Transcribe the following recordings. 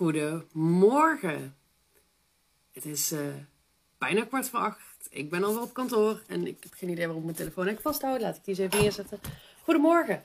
Goedemorgen. Het is uh, bijna kwart voor acht. Ik ben alweer op kantoor en ik heb geen idee waarom ik mijn telefoon heb vasthouden. Laat ik die eens even neerzetten. Goedemorgen.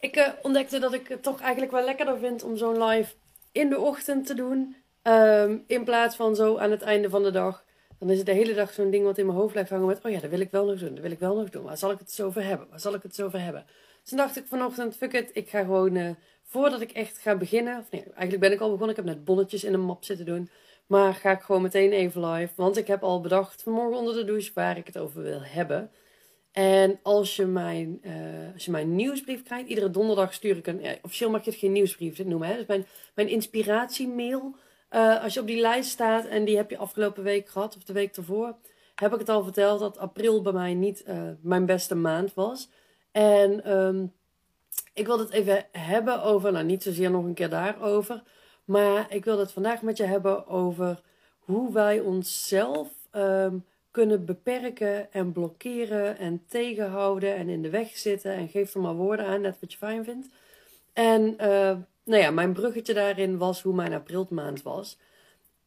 Ik uh, ontdekte dat ik het toch eigenlijk wel lekkerder vind om zo'n live in de ochtend te doen. Um, in plaats van zo aan het einde van de dag. Dan is het de hele dag zo'n ding wat in mijn hoofd blijft hangen met... Oh ja, dat wil ik wel nog doen, dat wil ik wel nog doen. Waar zal ik het zo over hebben? Waar zal ik het zo over hebben? Dus toen dacht ik vanochtend, fuck it, ik ga gewoon... Uh, voordat ik echt ga beginnen, of nee, eigenlijk ben ik al begonnen. Ik heb net bonnetjes in een map zitten doen. Maar ga ik gewoon meteen even live. Want ik heb al bedacht vanmorgen onder de douche waar ik het over wil hebben. En als je mijn, uh, als je mijn nieuwsbrief krijgt, iedere donderdag stuur ik een. Officieel mag je het geen nieuwsbrief noemen. Hè? Dus mijn, mijn inspiratiemail. Uh, als je op die lijst staat en die heb je afgelopen week gehad, of de week ervoor, heb ik het al verteld dat april bij mij niet mijn beste maand was. En um, ik wil het even hebben over, nou niet zozeer nog een keer daarover, maar ik wil het vandaag met je hebben over hoe wij onszelf um, kunnen beperken en blokkeren en tegenhouden en in de weg zitten. En geef er maar woorden aan, net wat je fijn vindt. En uh, nou ja, mijn bruggetje daarin was hoe mijn aprilmaand was.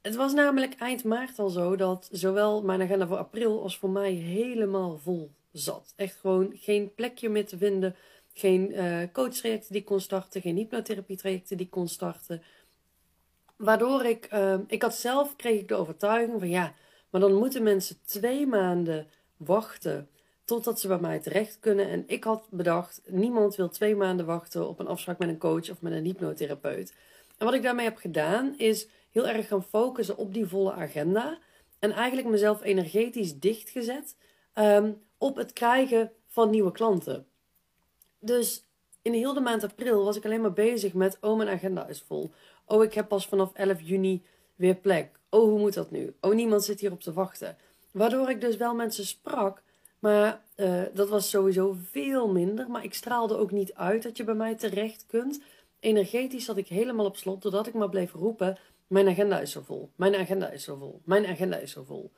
Het was namelijk eind maart al zo dat zowel mijn agenda voor april als voor mij helemaal vol zat. Echt gewoon geen plekje meer te vinden geen uh, coachtrajecten die kon starten, geen hypnotherapie-trajecten die kon starten. Waardoor ik, uh, ik had zelf, kreeg ik de overtuiging van ja, maar dan moeten mensen twee maanden wachten totdat ze bij mij terecht kunnen. En ik had bedacht, niemand wil twee maanden wachten op een afspraak met een coach of met een hypnotherapeut. En wat ik daarmee heb gedaan, is heel erg gaan focussen op die volle agenda. En eigenlijk mezelf energetisch dichtgezet um, op het krijgen van nieuwe klanten. Dus in heel de maand april was ik alleen maar bezig met: oh, mijn agenda is vol. Oh, ik heb pas vanaf 11 juni weer plek. Oh, hoe moet dat nu? Oh, niemand zit hier op te wachten. Waardoor ik dus wel mensen sprak, maar uh, dat was sowieso veel minder. Maar ik straalde ook niet uit dat je bij mij terecht kunt. Energetisch zat ik helemaal op slot, doordat ik maar bleef roepen: Mijn agenda is zo vol. Mijn agenda is zo vol. Mijn agenda is zo vol.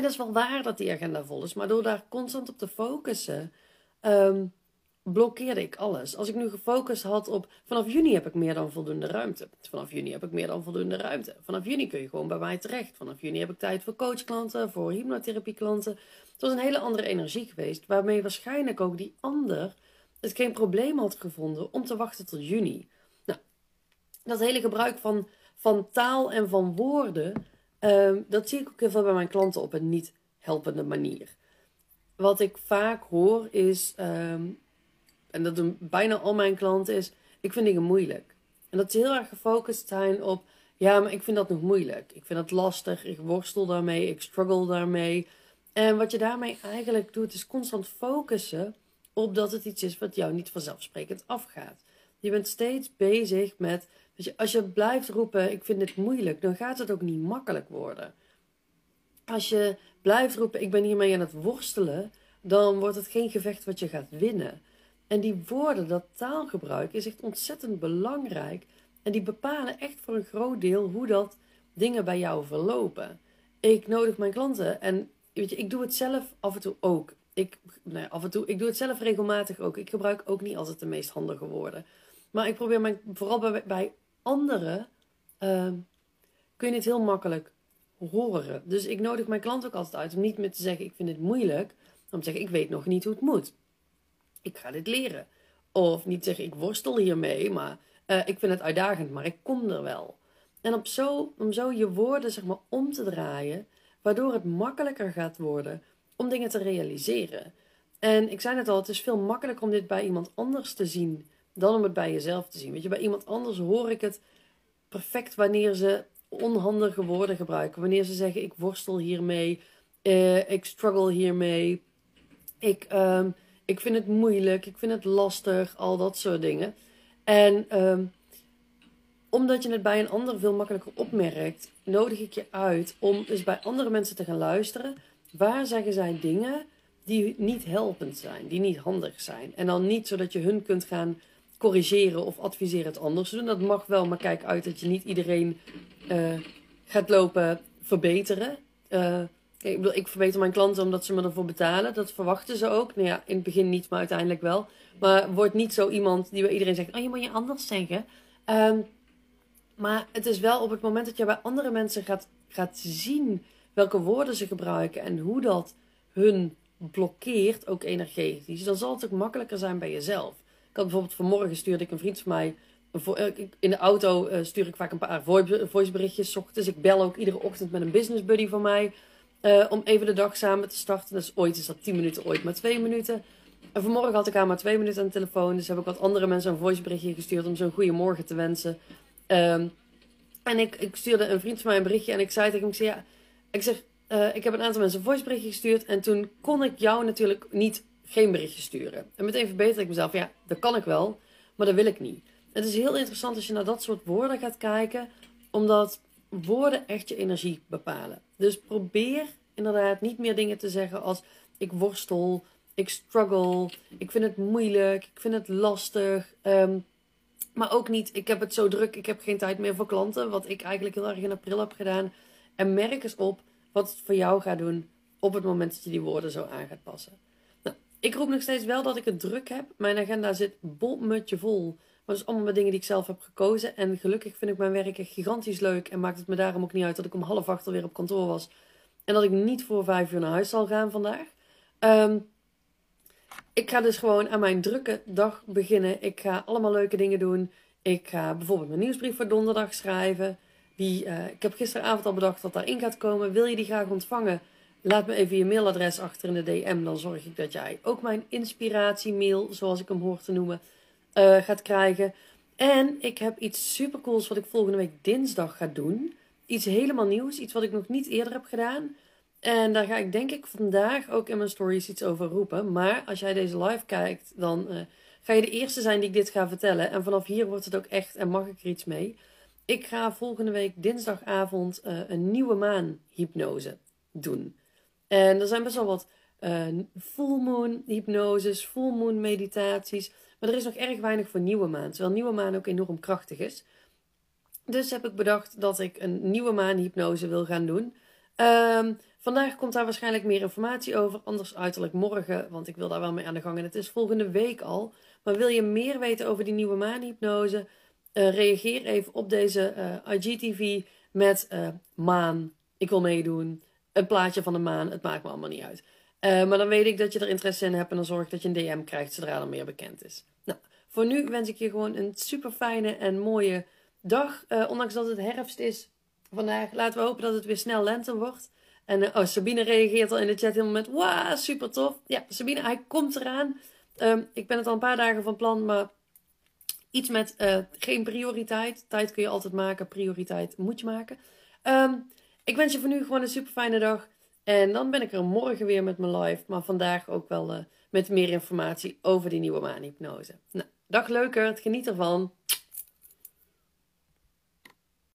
En dat is wel waar dat die agenda vol is, maar door daar constant op te focussen. Um, blokkeerde ik alles. Als ik nu gefocust had op vanaf juni heb ik meer dan voldoende ruimte. Vanaf juni heb ik meer dan voldoende ruimte. Vanaf juni kun je gewoon bij mij terecht. Vanaf juni heb ik tijd voor coachklanten, voor hypnotherapieklanten. Het was een hele andere energie geweest, waarmee waarschijnlijk ook die ander het geen probleem had gevonden om te wachten tot juni. Nou, dat hele gebruik van, van taal en van woorden, um, dat zie ik ook heel veel bij mijn klanten op een niet helpende manier. Wat ik vaak hoor is um, en dat doen bijna al mijn klanten, is: ik vind dingen moeilijk. En dat ze heel erg gefocust zijn op: ja, maar ik vind dat nog moeilijk. Ik vind dat lastig, ik worstel daarmee, ik struggle daarmee. En wat je daarmee eigenlijk doet, is constant focussen op dat het iets is wat jou niet vanzelfsprekend afgaat. Je bent steeds bezig met, als je blijft roepen, ik vind het moeilijk, dan gaat het ook niet makkelijk worden. Als je blijft roepen, ik ben hiermee aan het worstelen, dan wordt het geen gevecht wat je gaat winnen. En die woorden, dat taalgebruik, is echt ontzettend belangrijk. En die bepalen echt voor een groot deel hoe dat dingen bij jou verlopen. Ik nodig mijn klanten en weet je, ik doe het zelf af en toe ook. Ik, ja, af en toe, ik doe het zelf regelmatig ook. Ik gebruik ook niet altijd de meest handige woorden. Maar ik probeer mijn, vooral bij, bij anderen, uh, kun je het heel makkelijk horen. Dus ik nodig mijn klant ook altijd uit om niet meer te zeggen: Ik vind het moeilijk. Om te zeggen: Ik weet nog niet hoe het moet ik ga dit leren. Of niet zeggen, ik worstel hiermee, maar uh, ik vind het uitdagend, maar ik kom er wel. En op zo, om zo je woorden zeg maar om te draaien, waardoor het makkelijker gaat worden om dingen te realiseren. En ik zei het al, het is veel makkelijker om dit bij iemand anders te zien dan om het bij jezelf te zien. Weet je, bij iemand anders hoor ik het perfect wanneer ze onhandige woorden gebruiken. Wanneer ze zeggen, ik worstel hiermee, uh, ik struggle hiermee, ik... Um, ik vind het moeilijk, ik vind het lastig, al dat soort dingen. En um, omdat je het bij een ander veel makkelijker opmerkt, nodig ik je uit om dus bij andere mensen te gaan luisteren. Waar zeggen zij dingen die niet helpend zijn, die niet handig zijn? En dan niet zodat je hun kunt gaan corrigeren of adviseren het anders doen. Dat mag wel, maar kijk uit dat je niet iedereen uh, gaat lopen verbeteren. Uh, ik, ik verbeter mijn klanten omdat ze me ervoor betalen. Dat verwachten ze ook. Nou ja, in het begin niet, maar uiteindelijk wel. Maar word niet zo iemand die bij iedereen zegt: Oh, je moet je anders zeggen. Um, Maar het is wel op het moment dat je bij andere mensen gaat, gaat zien welke woorden ze gebruiken en hoe dat hun blokkeert, ook energetisch, dan zal het ook makkelijker zijn bij jezelf. Had bijvoorbeeld vanmorgen stuurde ik een vriend van mij. Eh, in de auto eh, stuur ik vaak een paar voiceberichtjes. Dus ik bel ook iedere ochtend met een business buddy van mij. Uh, om even de dag samen te starten. Dus ooit is dat 10 minuten, ooit maar 2 minuten. En vanmorgen had ik haar maar 2 minuten aan de telefoon. Dus heb ik wat andere mensen een voiceberichtje gestuurd om zo'n goede morgen te wensen. Um, en ik, ik stuurde een vriend van mij een berichtje en ik zei tegen hem, ik zei, ja, ik zeg, ik heb een aantal mensen een voiceberichtje gestuurd en toen kon ik jou natuurlijk niet geen berichtje sturen. En meteen verbeterde ik mezelf, ja, dat kan ik wel, maar dat wil ik niet. Het is heel interessant als je naar dat soort woorden gaat kijken, omdat woorden echt je energie bepalen. Dus probeer inderdaad niet meer dingen te zeggen als ik worstel, ik struggle, ik vind het moeilijk, ik vind het lastig. Um, maar ook niet, ik heb het zo druk, ik heb geen tijd meer voor klanten. Wat ik eigenlijk heel erg in april heb gedaan. En merk eens op wat het voor jou gaat doen op het moment dat je die woorden zo aan gaat passen. Ik roep nog steeds wel dat ik het druk heb. Mijn agenda zit bolmutje vol. Maar dat is allemaal met dingen die ik zelf heb gekozen. En gelukkig vind ik mijn werk echt gigantisch leuk. En maakt het me daarom ook niet uit dat ik om half acht alweer op kantoor was. En dat ik niet voor vijf uur naar huis zal gaan vandaag. Um, ik ga dus gewoon aan mijn drukke dag beginnen. Ik ga allemaal leuke dingen doen. Ik ga bijvoorbeeld mijn nieuwsbrief voor donderdag schrijven. Die, uh, ik heb gisteravond al bedacht wat daarin gaat komen. Wil je die graag ontvangen? Laat me even je mailadres achter in de DM. Dan zorg ik dat jij ook mijn inspiratiemail, zoals ik hem hoor te noemen, uh, gaat krijgen. En ik heb iets supercools wat ik volgende week dinsdag ga doen. Iets helemaal nieuws. Iets wat ik nog niet eerder heb gedaan. En daar ga ik denk ik vandaag ook in mijn stories iets over roepen. Maar als jij deze live kijkt, dan uh, ga je de eerste zijn die ik dit ga vertellen. En vanaf hier wordt het ook echt en mag ik er iets mee. Ik ga volgende week dinsdagavond uh, een nieuwe maan hypnose doen. En er zijn best wel wat uh, full moon hypnoses, full moon meditaties. Maar er is nog erg weinig voor nieuwe maan. Terwijl nieuwe maan ook enorm krachtig is. Dus heb ik bedacht dat ik een nieuwe maan hypnose wil gaan doen. Um, Vandaag komt daar waarschijnlijk meer informatie over, anders uiterlijk morgen, want ik wil daar wel mee aan de gang. En het is volgende week al. Maar wil je meer weten over die nieuwe maanhypnose? Uh, reageer even op deze uh, IGTV met maan. Ik wil meedoen. Een plaatje van de maan. Het maakt me allemaal niet uit. maar dan weet ik dat je er interesse in hebt en dan zorg ik dat je een DM krijgt zodra er meer bekend is. Nou, voor nu wens ik je gewoon een super fijne en mooie dag. ondanks dat het herfst is vandaag. Laten we hopen dat het weer snel lente wordt. En uh, oh, Sabine reageert al in de chat helemaal met: Wauw, super tof. Ja, Sabine, hij komt eraan. Um, ik ben het al een paar dagen van plan, maar iets met geen prioriteit. Tijd kun je altijd maken, prioriteit moet je maken. Um, ik wens je voor nu gewoon een super fijne dag. En dan ben ik er morgen weer met mijn live. Maar vandaag ook wel uh, met meer informatie over die nieuwe maanhypnose. Nou, dag leuker, geniet ervan.